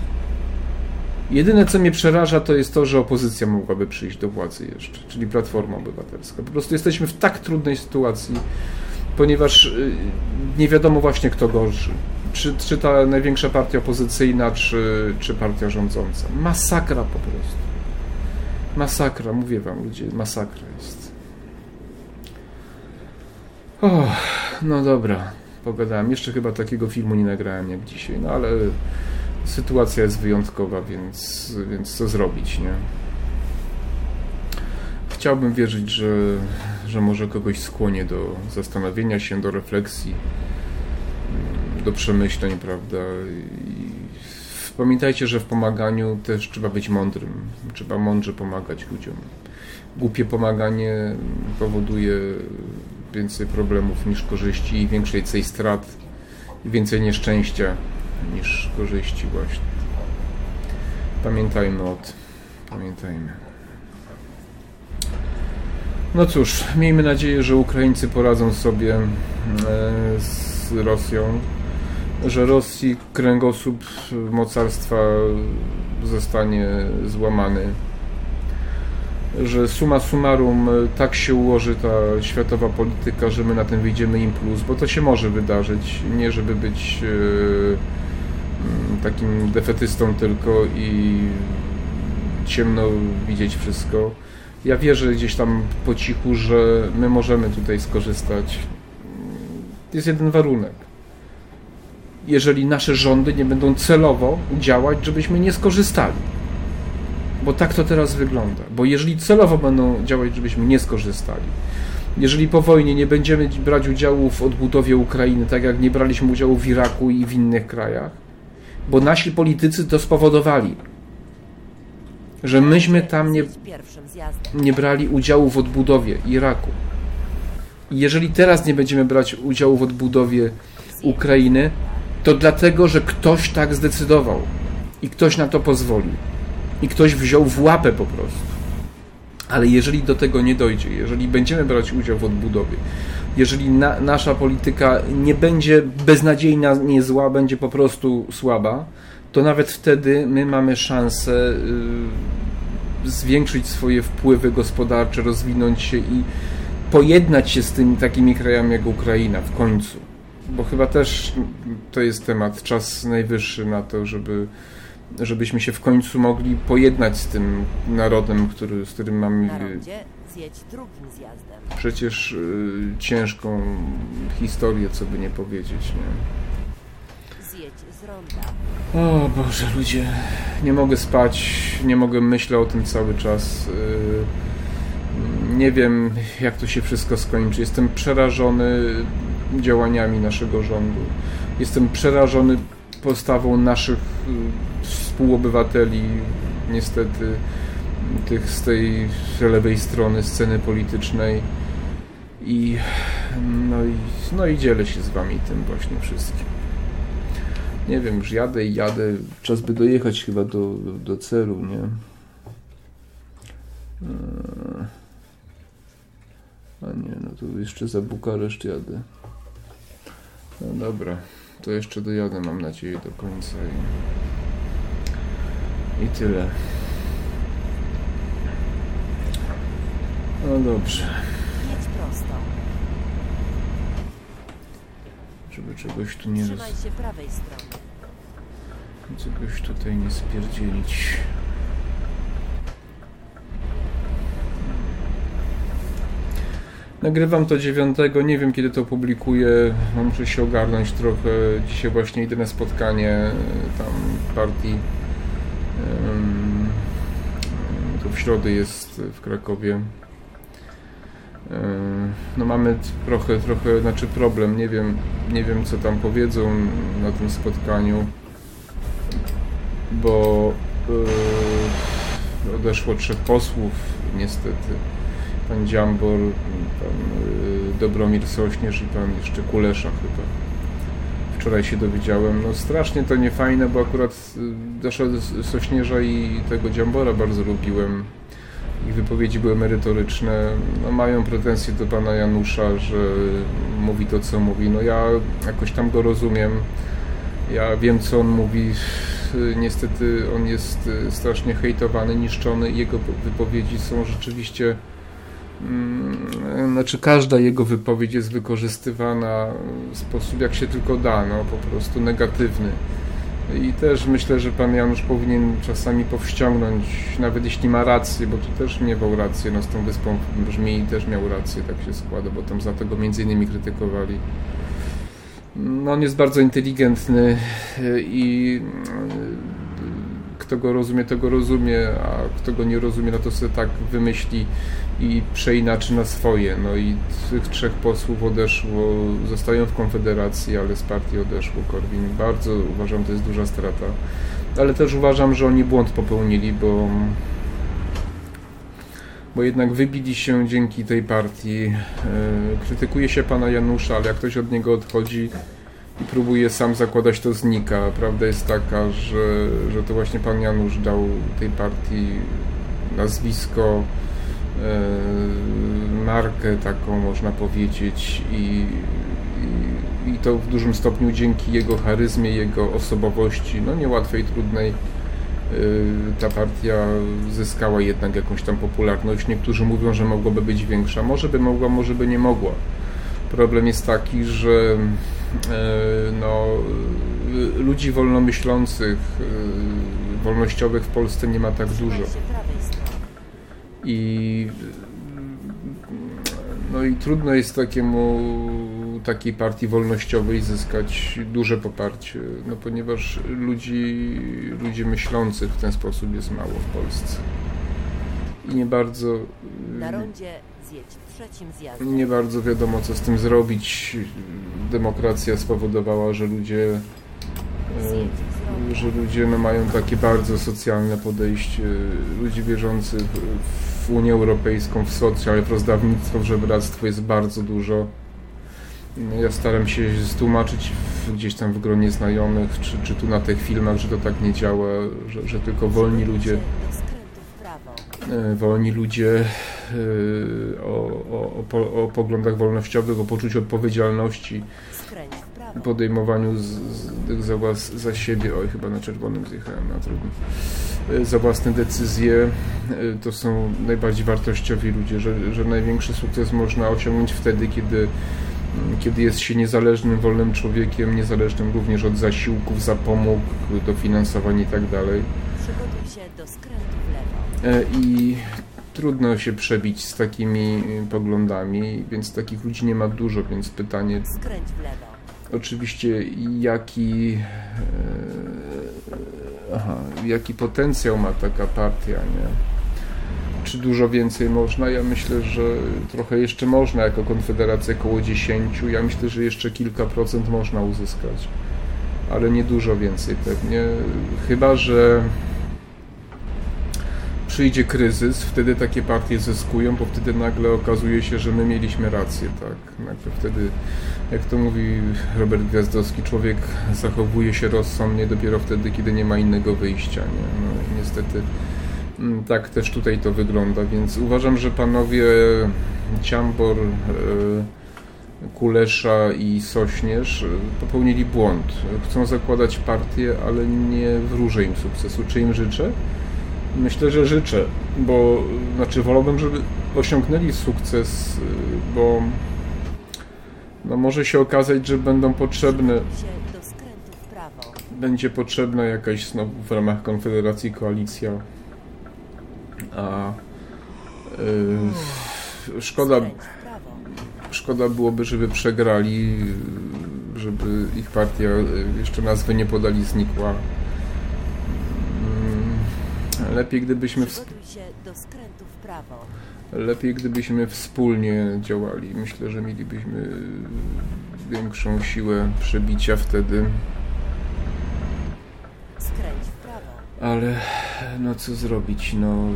Jedyne, co mnie przeraża, to jest to, że opozycja mogłaby przyjść do władzy jeszcze, czyli Platforma Obywatelska. Po prostu jesteśmy w tak trudnej sytuacji, ponieważ y, nie wiadomo właśnie, kto gorszy. Czy, czy ta największa partia opozycyjna, czy, czy partia rządząca. Masakra po prostu. Masakra, mówię wam ludzie, masakra jest. O, no dobra, pogadałem. Jeszcze chyba takiego filmu nie nagrałem jak dzisiaj, no ale sytuacja jest wyjątkowa, więc, więc co zrobić, nie? Chciałbym wierzyć, że, że może kogoś skłonię do zastanowienia się, do refleksji, do przemyśleń, prawda? I pamiętajcie, że w pomaganiu też trzeba być mądrym. Trzeba mądrze pomagać ludziom. Głupie pomaganie powoduje więcej problemów niż korzyści i większej strat i więcej nieszczęścia niż korzyści właśnie. Pamiętajmy o tym. Pamiętajmy. No cóż, miejmy nadzieję, że Ukraińcy poradzą sobie e, z Rosją, że Rosji kręgosłup mocarstwa zostanie złamany, że suma summarum tak się ułoży ta światowa polityka, że my na tym wyjdziemy im plus, bo to się może wydarzyć, nie żeby być e, mm, takim defetystą tylko i ciemno widzieć wszystko. Ja wierzę gdzieś tam po cichu, że my możemy tutaj skorzystać. Jest jeden warunek. Jeżeli nasze rządy nie będą celowo działać, żebyśmy nie skorzystali. Bo tak to teraz wygląda. Bo jeżeli celowo będą działać, żebyśmy nie skorzystali, jeżeli po wojnie nie będziemy brać udziału w odbudowie Ukrainy, tak jak nie braliśmy udziału w Iraku i w innych krajach, bo nasi politycy to spowodowali, że myśmy tam nie, nie brali udziału w odbudowie Iraku. I jeżeli teraz nie będziemy brać udziału w odbudowie Ukrainy, to dlatego, że ktoś tak zdecydował i ktoś na to pozwolił. I ktoś wziął w łapę po prostu. Ale jeżeli do tego nie dojdzie, jeżeli będziemy brać udział w odbudowie, jeżeli na, nasza polityka nie będzie beznadziejna, nie zła, będzie po prostu słaba, to nawet wtedy my mamy szansę y, zwiększyć swoje wpływy gospodarcze, rozwinąć się i pojednać się z tymi takimi krajami jak Ukraina w końcu. Bo chyba też to jest temat, czas najwyższy na to, żeby, żebyśmy się w końcu mogli pojednać z tym narodem, który, z którym mamy przecież y, ciężką historię, co by nie powiedzieć. Nie? Zjedź z ronda. O Boże, ludzie, nie mogę spać, nie mogę, myślę o tym cały czas. Yy, Nie wiem, jak to się wszystko skończy. Jestem przerażony działaniami naszego rządu. Jestem przerażony postawą naszych yy, współobywateli, niestety, tych z tej lewej strony sceny politycznej. I no, i no i dzielę się z wami tym właśnie wszystkim. Nie wiem, już jadę i jadę. Czas by dojechać chyba do, do celu, nie? Eee. A nie, no to jeszcze za Bukareszt jadę. No dobra, to jeszcze dojadę, mam nadzieję, do końca i, i tyle. No dobrze, Jedź prosto. żeby czegoś tu nie roz... Trzymaj się prawej strony. czegoś tutaj nie spierdzielić. Nagrywam to dziewiątego, nie wiem kiedy to publikuję, muszę się ogarnąć trochę. Dzisiaj właśnie idę na spotkanie e, tam partii. To w środę jest w Krakowie. No mamy trochę, trochę, znaczy problem, nie wiem, nie wiem co tam powiedzą na tym spotkaniu, bo e, odeszło trzech posłów niestety pan Dziambor, pan y, Dobromir Sośnierz i pan jeszcze Kulesza chyba. Wczoraj się dowiedziałem. No strasznie to niefajne, bo akurat y, Dasza Sośnierza i tego Dziambora bardzo lubiłem. Ich wypowiedzi były merytoryczne. No, mają pretensje do pana Janusza, że mówi to, co mówi. No ja jakoś tam go rozumiem. Ja wiem, co on mówi. Niestety on jest y, strasznie hejtowany, niszczony. Jego wypowiedzi są rzeczywiście Znaczy każda jego wypowiedź jest wykorzystywana w sposób jak się tylko da, no po prostu negatywny. I też myślę, że pan Janusz powinien czasami powściągnąć, nawet jeśli ma rację, bo tu też miewał rację, no z tą wyspą brzmi też miał rację, tak się składa, bo tam za to go między innymi krytykowali. No on jest bardzo inteligentny y, i y, kto go rozumie, to go rozumie, a kto go nie rozumie, no to sobie tak wymyśli i przeinaczy na swoje. No i tych trzech posłów odeszło, zostają w Konfederacji, ale z partii odeszło Korwin. Bardzo uważam, to jest duża strata. Ale też uważam, że oni błąd popełnili, bo bo jednak wybili się dzięki tej partii. E, Krytykuje się pana Janusza, ale jak ktoś od niego odchodzi próbuje sam zakładać, to znika. Prawda jest taka, że, że to właśnie pan Janusz dał tej partii nazwisko, e, markę taką można powiedzieć i, i, i to w dużym stopniu dzięki jego charyzmie, jego osobowości, no niełatwej, trudnej, y, ta partia zyskała jednak jakąś tam popularność. Niektórzy mówią, że mogłaby być większa. Może by mogła, może by nie mogła. Problem jest taki, że e, no, y, ludzi wolnomyślących, y, wolnościowych w Polsce nie ma tak dużo. I no i trudno jest takiemu takiej partii wolnościowej zyskać duże poparcie, no ponieważ ludzi, ludzi myślących w ten sposób jest mało w Polsce. I nie bardzo Na rondzie zjedź trzecim zjazdem. nie bardzo wiadomo co z tym zrobić. Demokracja spowodowała, że ludzie e, że ludzie no, mają takie bardzo socjalne podejście, ludzi wierzących w Unię Europejską, w socjal, w rozdawnictwo, w żebractwo jest bardzo dużo. Ja staram się stłumaczyć w, gdzieś tam w gronie znajomych, czy, czy tu na tych filmach, że to tak nie działa, że, że tylko wolni ludzie wolni ludzie e, o, o, o, o poglądach wolnościowych, o poczuciu odpowiedzialności, podejmowaniu z, z, za, włas, za siebie, oj chyba na czerwonym zjechałem, na trudno, E, za własne decyzje, e, to są najbardziej wartościowi ludzie, że, że największy sukces można osiągnąć wtedy, kiedy, mm, kiedy jest się niezależnym, wolnym człowiekiem, niezależnym również od zasiłków, zapomóg, dofinansowań i tak dalej. I trudno się przebić z takimi e, poglądami, więc takich ludzi nie ma dużo, więc pytanie, Skręć w lewo. oczywiście jaki, e, aha, jaki potencjał ma taka partia, nie? Czy dużo więcej można? Ja myślę, że trochę jeszcze można jako konfederacja około 10. Ja myślę, że jeszcze kilka procent można uzyskać, ale nie dużo więcej pewnie. Chyba, że przyjdzie kryzys, wtedy takie partie zyskują, bo wtedy nagle okazuje się, że my mieliśmy rację, tak? Nagle wtedy, jak to mówi Robert Gwiazdowski, człowiek zachowuje się rozsądnie dopiero wtedy, kiedy nie ma innego wyjścia, nie? No i niestety mm, tak też tutaj to wygląda, więc uważam, że panowie Ciambor, e, Kulesza i Sośnierz e, popełnili błąd. Chcą zakładać partię, ale nie wróżę im sukcesu. Czy im życzę? Myślę, że życzę, bo znaczy wolałbym, żeby osiągnęli sukces, bo no może się okazać, że będą potrzebne, będzie potrzebna jakaś znowu w ramach Konfederacji koalicja, a y, szkoda, szkoda byłoby, żeby przegrali, żeby ich partia y, jeszcze nazwy nie podali, znikła. Lepiej gdybyśmy. Lepiej, gdybyśmy wspólnie działali. Myślę, że mielibyśmy większą siłę przebicia wtedy, ale no co zrobić? No.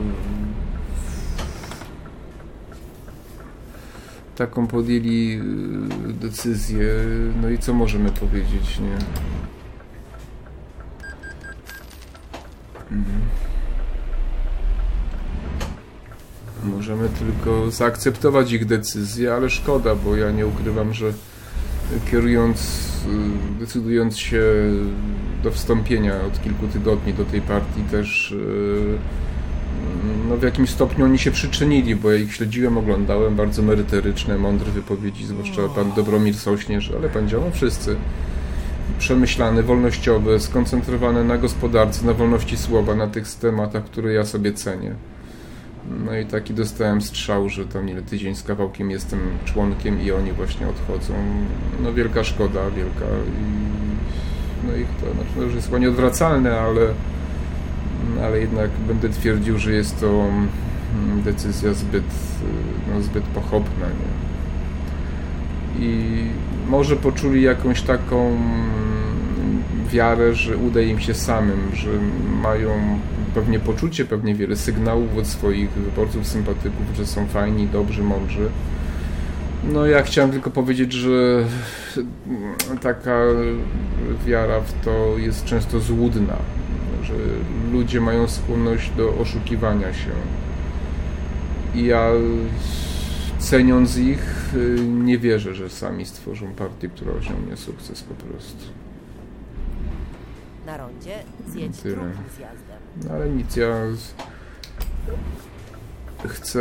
Taką podjęli y, decyzję, no i co możemy powiedzieć, nie? Mhm. Możemy tylko zaakceptować ich decyzję, ale szkoda, bo ja nie ukrywam, że kierując, y, decydując się do wstąpienia od kilku tygodni do tej partii też y, no w jakimś stopniu oni się przyczynili, bo ja ich śledziłem, oglądałem, bardzo merytoryczne, mądre wypowiedzi, zwłaszcza pan Dobromir Sośnierz, ale pan działał wszyscy. Przemyślane, wolnościowe, skoncentrowane na gospodarce, na wolności słowa, na tych tematach, które ja sobie cenię. No i taki dostałem strzał, że tam ile tydzień z kawałkiem jestem członkiem i oni właśnie odchodzą. No wielka szkoda, wielka i no i to, znaczy, no, już jest chyba nieodwracalne, ale, ale jednak będę twierdził, że jest to mm, decyzja zbyt, no, zbyt pochopna. Nie? I może poczuli jakąś taką mm, wiarę, że uda im się samym, że mają pewnie poczucie, pewnie wiele sygnałów od swoich wyborców, sympatyków, że są fajni, dobrzy, mądrzy. No ja chciałem tylko powiedzieć, że taka wiara w to jest często złudna, że ludzie mają skłonność do oszukiwania się. I ja ceniąc ich, nie wierzę, że sami stworzą partię, która osiągnie sukces po prostu. Na rondzie zjedź drugim zjazdem. No ale nic, ja z- chcę...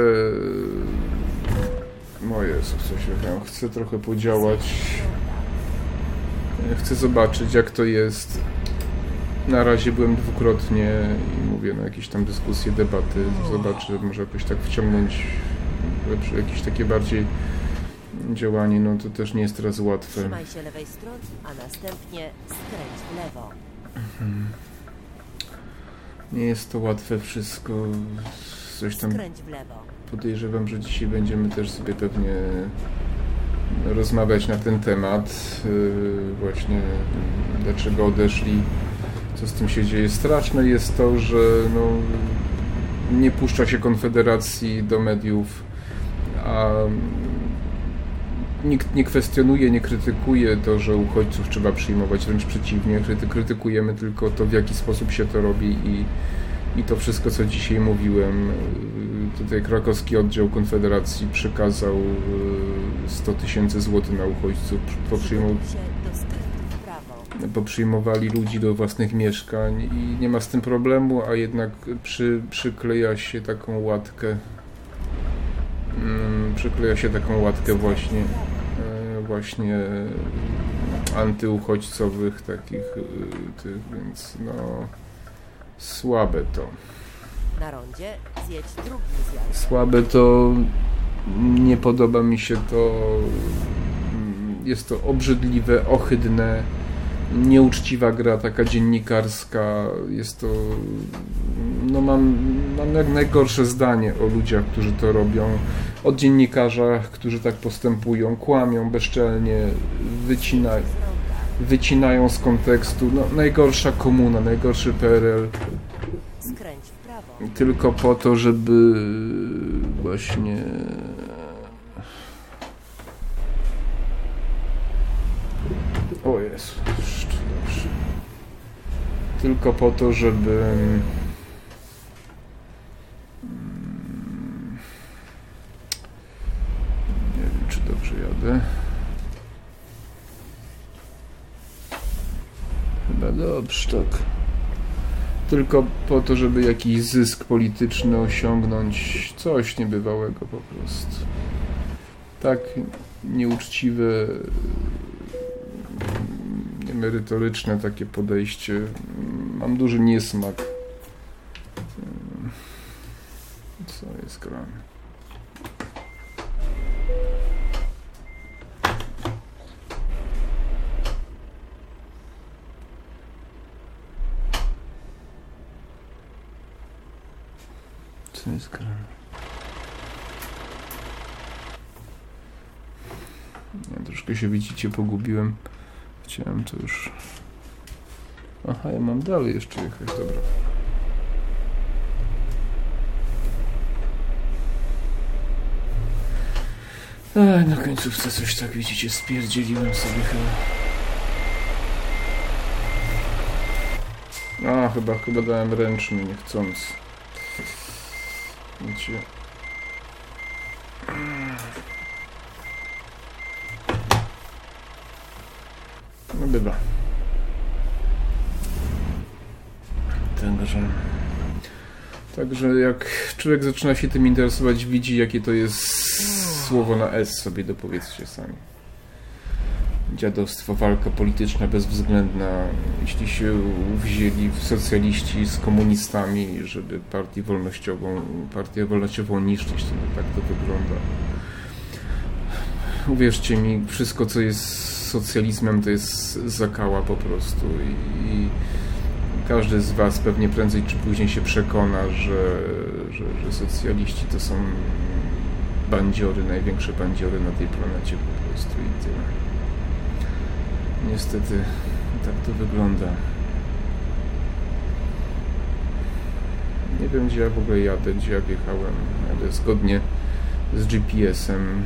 O Jezu, coś wiem, chcę trochę podziałać, chcę zobaczyć jak to jest. Na razie byłem dwukrotnie i mówię na jakieś tam dyskusje, debaty, zobaczę, może jakoś tak wciągnąć lepsze, jakieś takie bardziej działanie, no to też nie jest teraz łatwe. Trzymaj się lewej strony, a następnie skręć w lewo. Nie jest to łatwe wszystko, coś tam. Podejrzewam, że dzisiaj będziemy też sobie pewnie rozmawiać na ten temat. Yy, Właśnie dlaczego odeszli, co z tym się dzieje. Straszne jest to, że no, nie puszcza się Konfederacji do mediów, a nikt nie kwestionuje, nie krytykuje to, że uchodźców trzeba przyjmować, wręcz przeciwnie, kryty- krytykujemy tylko to, w jaki sposób się to robi i, i to wszystko, co dzisiaj mówiłem. Yy, Tutaj krakowski oddział Konfederacji przekazał yy, 100 tysięcy złotych na uchodźców, poprzyjmował prawo. poprzyjmowali ludzi do własnych mieszkań i nie ma z tym problemu, a jednak przy, przykleja się taką łatkę przykleja się taką łatkę właśnie e, właśnie antyuchodźcowych takich e, tych, więc no słabe to Na rondzie zjedź zjazdem. słabe to nie podoba mi się to jest to obrzydliwe, ohydne nieuczciwa gra taka dziennikarska. Jest to no mam, mam jak najgorsze zdanie o ludziach, którzy to robią. O dziennikarzach, którzy tak postępują kłamią bezczelnie wycinają wycinają z kontekstu. No, najgorsza komuna, najgorszy PRL tylko po to, żeby właśnie o Jezu, tylko po to, żeby mm, nie wiem, czy dobrze jadę. Chyba dobrze, tak. Tylko po to, żeby jakiś zysk polityczny osiągnąć, coś niebywałego po prostu. Tak nieuczciwe, niemerytoryczne takie podejście. Mam duży niesmak. Co jest grane? Co jest grane? Ja troszkę się widzicie, pogubiłem. Chciałem to już. Aha, ja mam dalej jeszcze jechać, dobra. Ej, na końcówce coś tak widzicie, spierdzieliłem sobie chyba. A, chyba, chyba dałem ręczny, niechcący. Wiecie. Bywa. Także. Także jak człowiek zaczyna się tym interesować, widzi jakie to jest słowo na S sobie dopowiedzcie sami. Dziadostwo, walka polityczna bezwzględna. Jeśli się wzięli socjaliści z komunistami, żeby partię wolnościową, partię wolnościową niszczyć, to tak to wygląda. Uwierzcie mi, wszystko co jest socjalizmem to jest zakała po prostu i, każdy z Was pewnie prędzej czy później się przekona, że, że, że socjaliści to są bandziory, największe bandziory na tej planecie po prostu i tyle. Niestety tak to wygląda. Nie wiem gdzie ja w ogóle jadę, gdzie ja wjechałem. Jadę zgodnie z GPS-em.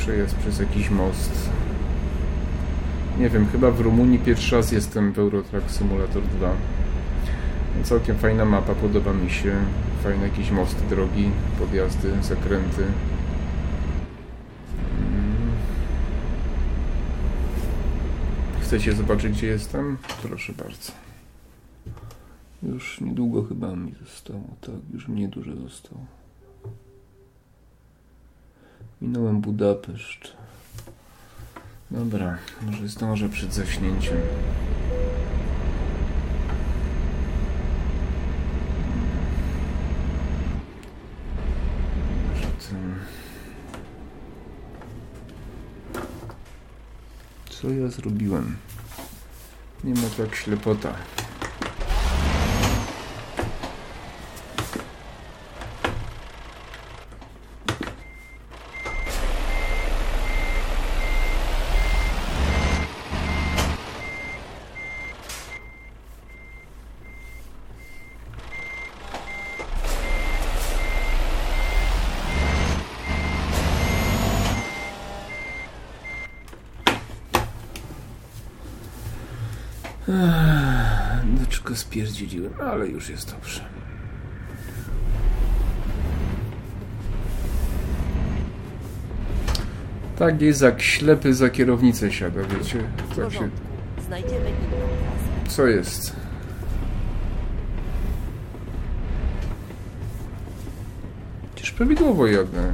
Przejazd przez jakiś most. Nie wiem, chyba w Rumunii pierwszy raz jestem w Eurotrack Simulator 2. Całkiem fajna mapa, podoba mi się. Fajne jakieś mosty, drogi, podjazdy, zakręty. Mm. Chcecie zobaczyć, gdzie jestem? Proszę bardzo. Już niedługo chyba mi zostało, tak, już mnie dużo zostało. Minąłem Budapeszt. Dobra, może zdążę przed zaśnięciem. Co ja zrobiłem? Nie ma tak ślepota. Dlaczego spierdzieliłem, ale już jest dobrze. Tak jest, jak ślepy za kierownicę siada, wiecie? Tak się... Co jest? Przecież prawidłowo jadę.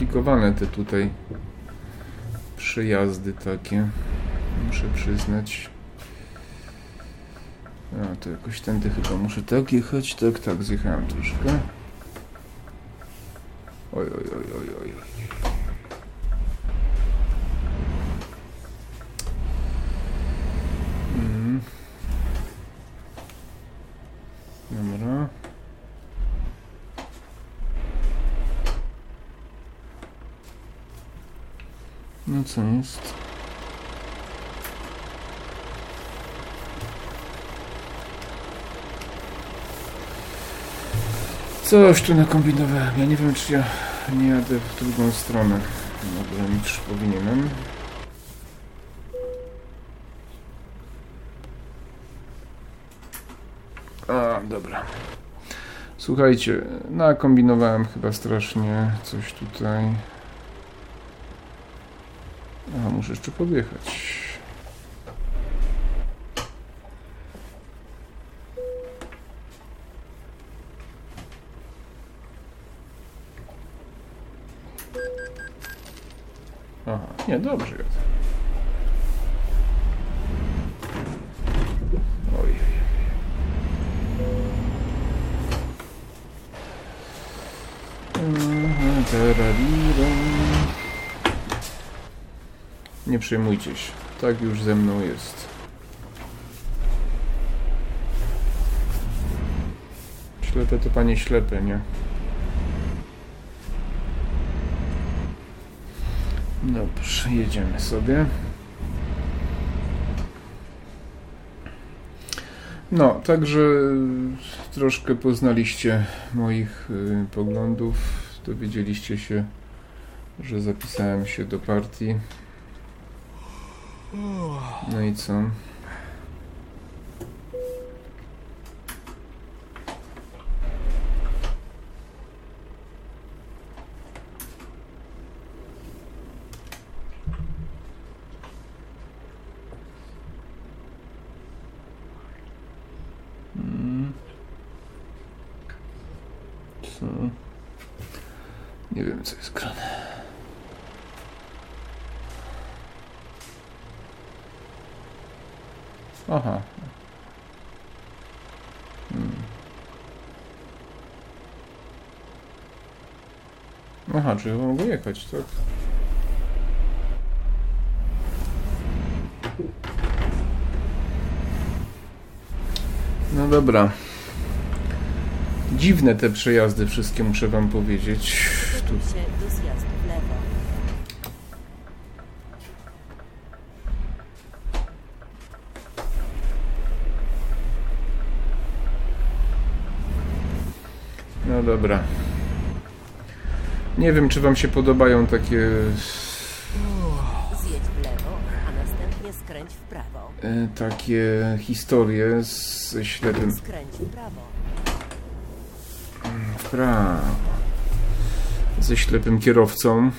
Skomplikowane te tutaj przejazdy takie. Muszę przyznać. A, to jakoś tędy chyba muszę tak jechać. Tak, tak, zjechałem troszkę. Co jest? Coś tu nakombinowałem. Ja nie wiem, czy ja nie jadę w drugą stronę. Dobra, niż powinienem. A, dobra. Słuchajcie, nakombinowałem chyba strasznie coś tutaj. Muszę jeszcze podjechać. Aha, nie, dobrze jadę. Oj. Mhm, tarariram. Nie przejmujcie się. Tak już ze mną jest. Ślepe to panie ślepe, nie? Dobrze, jedziemy sobie. No, także troszkę poznaliście moich y, poglądów. Dowiedzieliście się, że zapisałem się do partii. No i co? jechać, tak? No dobra. Dziwne te przejazdy wszystkie, muszę wam powiedzieć. Tu. No dobra. Nie wiem, czy wam się podobają takie Zjedź w lewo, a następnie skręć w prawo. e, takie historie ze ślepym Skręć w prawo. w prawo. Ze ślepym kierowcą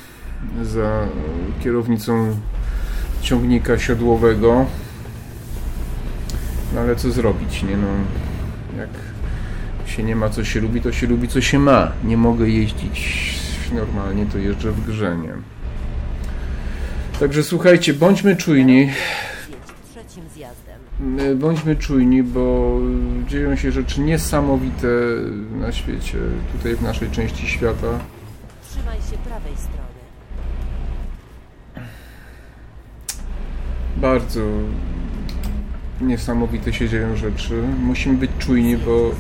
za kierownicą ciągnika siodłowego. No ale co zrobić, nie no. Jak się nie ma co się lubi, to się lubi co się ma. Nie mogę jeździć normalnie, to jeżdżę w grze, nie? Także słuchajcie, bądźmy czujni. Y, Bądźmy czujni, bo dzieją się rzeczy niesamowite na świecie, tutaj w naszej części świata. Trzymaj się prawej strony. Bardzo niesamowite się dzieją rzeczy. Musimy być czujni, bo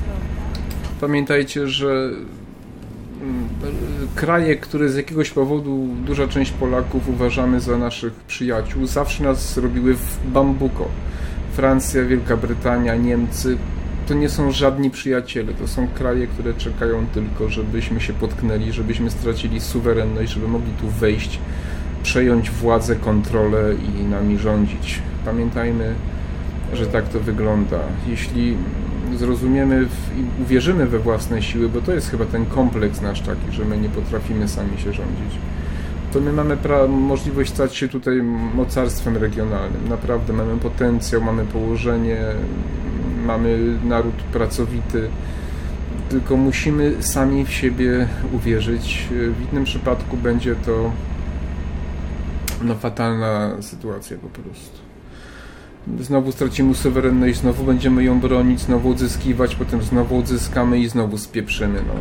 pamiętajcie, że kraje, które z jakiegoś powodu duża część Polaków uważamy za naszych przyjaciół, zawsze nas robiły w bambuko. Francja, Wielka Brytania, Niemcy to nie są żadni przyjaciele, to są kraje, które czekają tylko, żebyśmy się potknęli, żebyśmy stracili suwerenność, żeby mogli tu wejść, przejąć władzę, kontrolę i nami rządzić. Pamiętajmy, że tak to wygląda. Jeśli zrozumiemy w, i uwierzymy we własne siły, bo to jest chyba ten kompleks nasz taki, że my nie potrafimy sami się rządzić, to my mamy możliwość stać się tutaj mocarstwem regionalnym. Naprawdę mamy potencjał, mamy położenie, mamy naród pracowity. Tylko musimy sami w siebie uwierzyć. W innym przypadku będzie to no, fatalna sytuacja po prostu. Znowu stracimy suwerenność, znowu będziemy ją bronić, znowu odzyskiwać, potem znowu odzyskamy i znowu spieprzymy. No.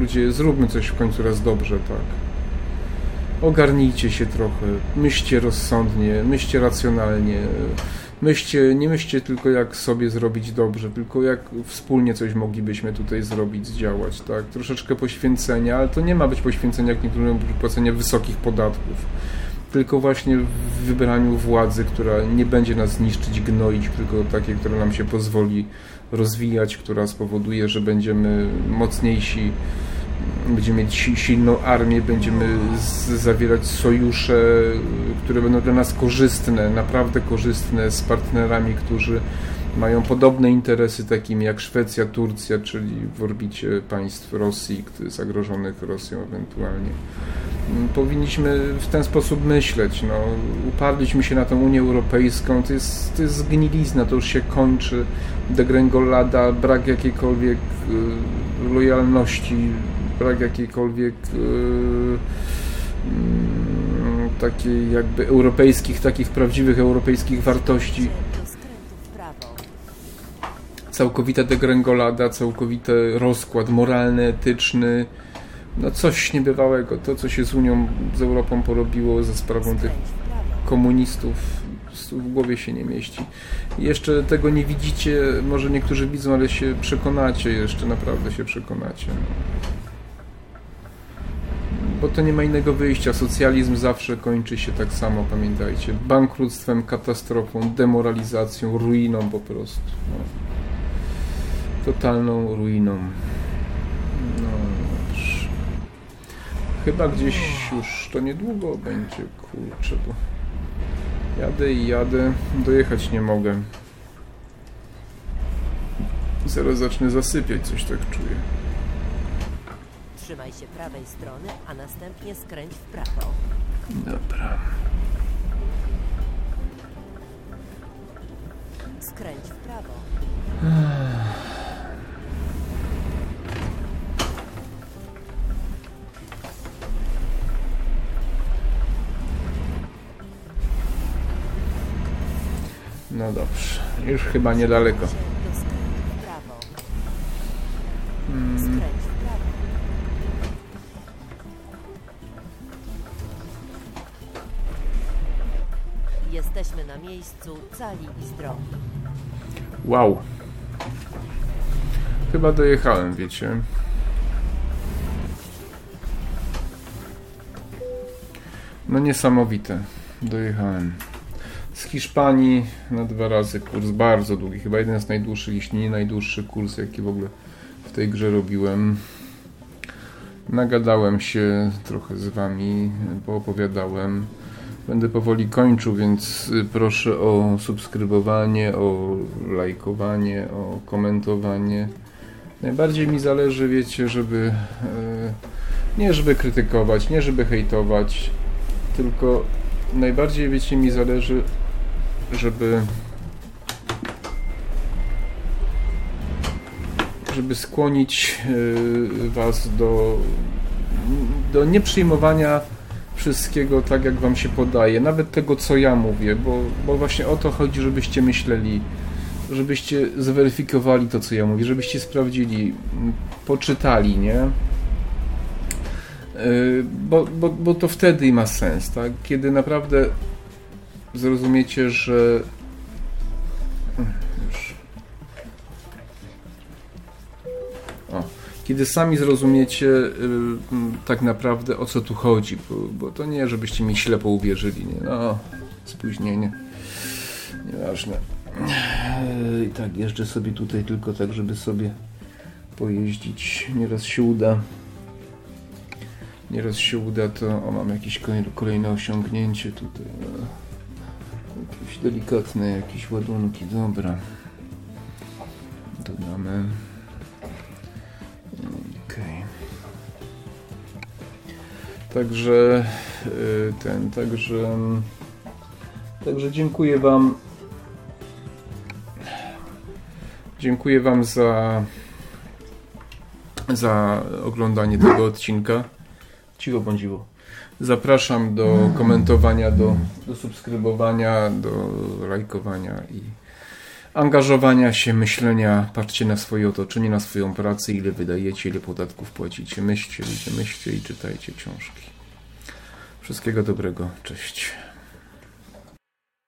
Ludzie, zróbmy coś w końcu raz dobrze, tak. Ogarnijcie się trochę, myślcie rozsądnie, myślcie racjonalnie. Myślcie, nie myślcie tylko jak sobie zrobić dobrze, tylko jak wspólnie coś moglibyśmy tutaj zrobić, zdziałać, tak? Troszeczkę poświęcenia, ale to nie ma być poświęcenia jak niektórym płacenia wysokich podatków tylko właśnie w wybraniu władzy, która nie będzie nas niszczyć, gnoić, tylko takiej, która nam się pozwoli rozwijać, która spowoduje, że będziemy mocniejsi, będziemy mieć si- silną armię, będziemy zawierać sojusze, które będą dla nas korzystne, naprawdę korzystne z partnerami, którzy mają podobne interesy, takimi jak Szwecja, Turcja, czyli w orbicie państw Rosji, zagrożonych Rosją ewentualnie powinniśmy w ten sposób myśleć. No, uparliśmy się na tą Unię Europejską, to jest, to jest zgnilizna, to już się kończy, degrengolada, brak jakiejkolwiek y, lojalności, brak jakiejkolwiek y, mm, takiej jakby europejskich, takich prawdziwych europejskich wartości. Do skrętu w prawo. Całkowita degrengolada, całkowity rozkład moralny, etyczny, no coś niebywałego. To, co się z Unią, z Europą porobiło za sprawą tych komunistów w głowie się nie mieści. Jeszcze tego nie widzicie, może niektórzy widzą, ale się przekonacie jeszcze, naprawdę się przekonacie. Bo to nie ma innego wyjścia. Socjalizm zawsze kończy się tak samo, pamiętajcie. Bankructwem, katastrofą, demoralizacją, ruiną po prostu. No. Totalną ruiną. No. Chyba gdzieś już to niedługo będzie, kurczę, bo jadę i jadę, dojechać nie mogę. Zaraz zacznę zasypiać, coś tak czuję. Trzymaj się prawej strony, a następnie skręć w prawo. Dobra. Skręć w prawo. No dobrze, już chyba niedaleko. Mm, prawo. Jesteśmy na miejscu cali i zdrowi. wow. Chyba dojechałem, wiecie. No niesamowite. Dojechałem. Z Hiszpanii na dwa razy kurs bardzo długi. Chyba jeden z najdłuższych, jeśli nie najdłuższy kurs, jaki w ogóle w tej grze robiłem. Nagadałem się trochę z wami, poopowiadałem. Będę powoli kończył, więc proszę o subskrybowanie, o lajkowanie, o komentowanie. Najbardziej mi zależy, wiecie, żeby e, nie żeby krytykować, nie żeby hejtować, tylko najbardziej, wiecie, mi zależy, żeby żeby skłonić y, was do do nieprzyjmowania wszystkiego tak, jak wam się podaje, nawet tego, co ja mówię, bo, bo właśnie o to chodzi, żebyście myśleli, żebyście zweryfikowali to, co ja mówię, żebyście sprawdzili, poczytali, nie? Yy, Bo, bo, bo to wtedy ma sens, tak? Kiedy naprawdę zrozumiecie, że już. O. Kiedy sami zrozumiecie m, tak naprawdę o co tu chodzi, bo, bo to nie, żebyście mi ślepo uwierzyli, nie? No, spóźnienie. Nieważne. I tak jeżdżę sobie tutaj tylko tak, żeby sobie pojeździć. Nieraz się uda. Nieraz się uda, to o, mam jakieś kolej- kolejne osiągnięcie tutaj. O, Jakieś delikatne jakieś ładunki, dobra. Dodamy. Okej. Także y, ten, także także dziękuję wam dziękuję wam za za oglądanie tego odcinka. Cicho bądźiło. Zapraszam do komentowania, do, do subskrybowania, do lajkowania i angażowania się, myślenia. Patrzcie na swoje otoczenie, na swoją pracę, ile wydajecie, ile podatków płacicie. Myślcie, ludzie, myślcie i czytajcie książki. Wszystkiego dobrego. Cześć.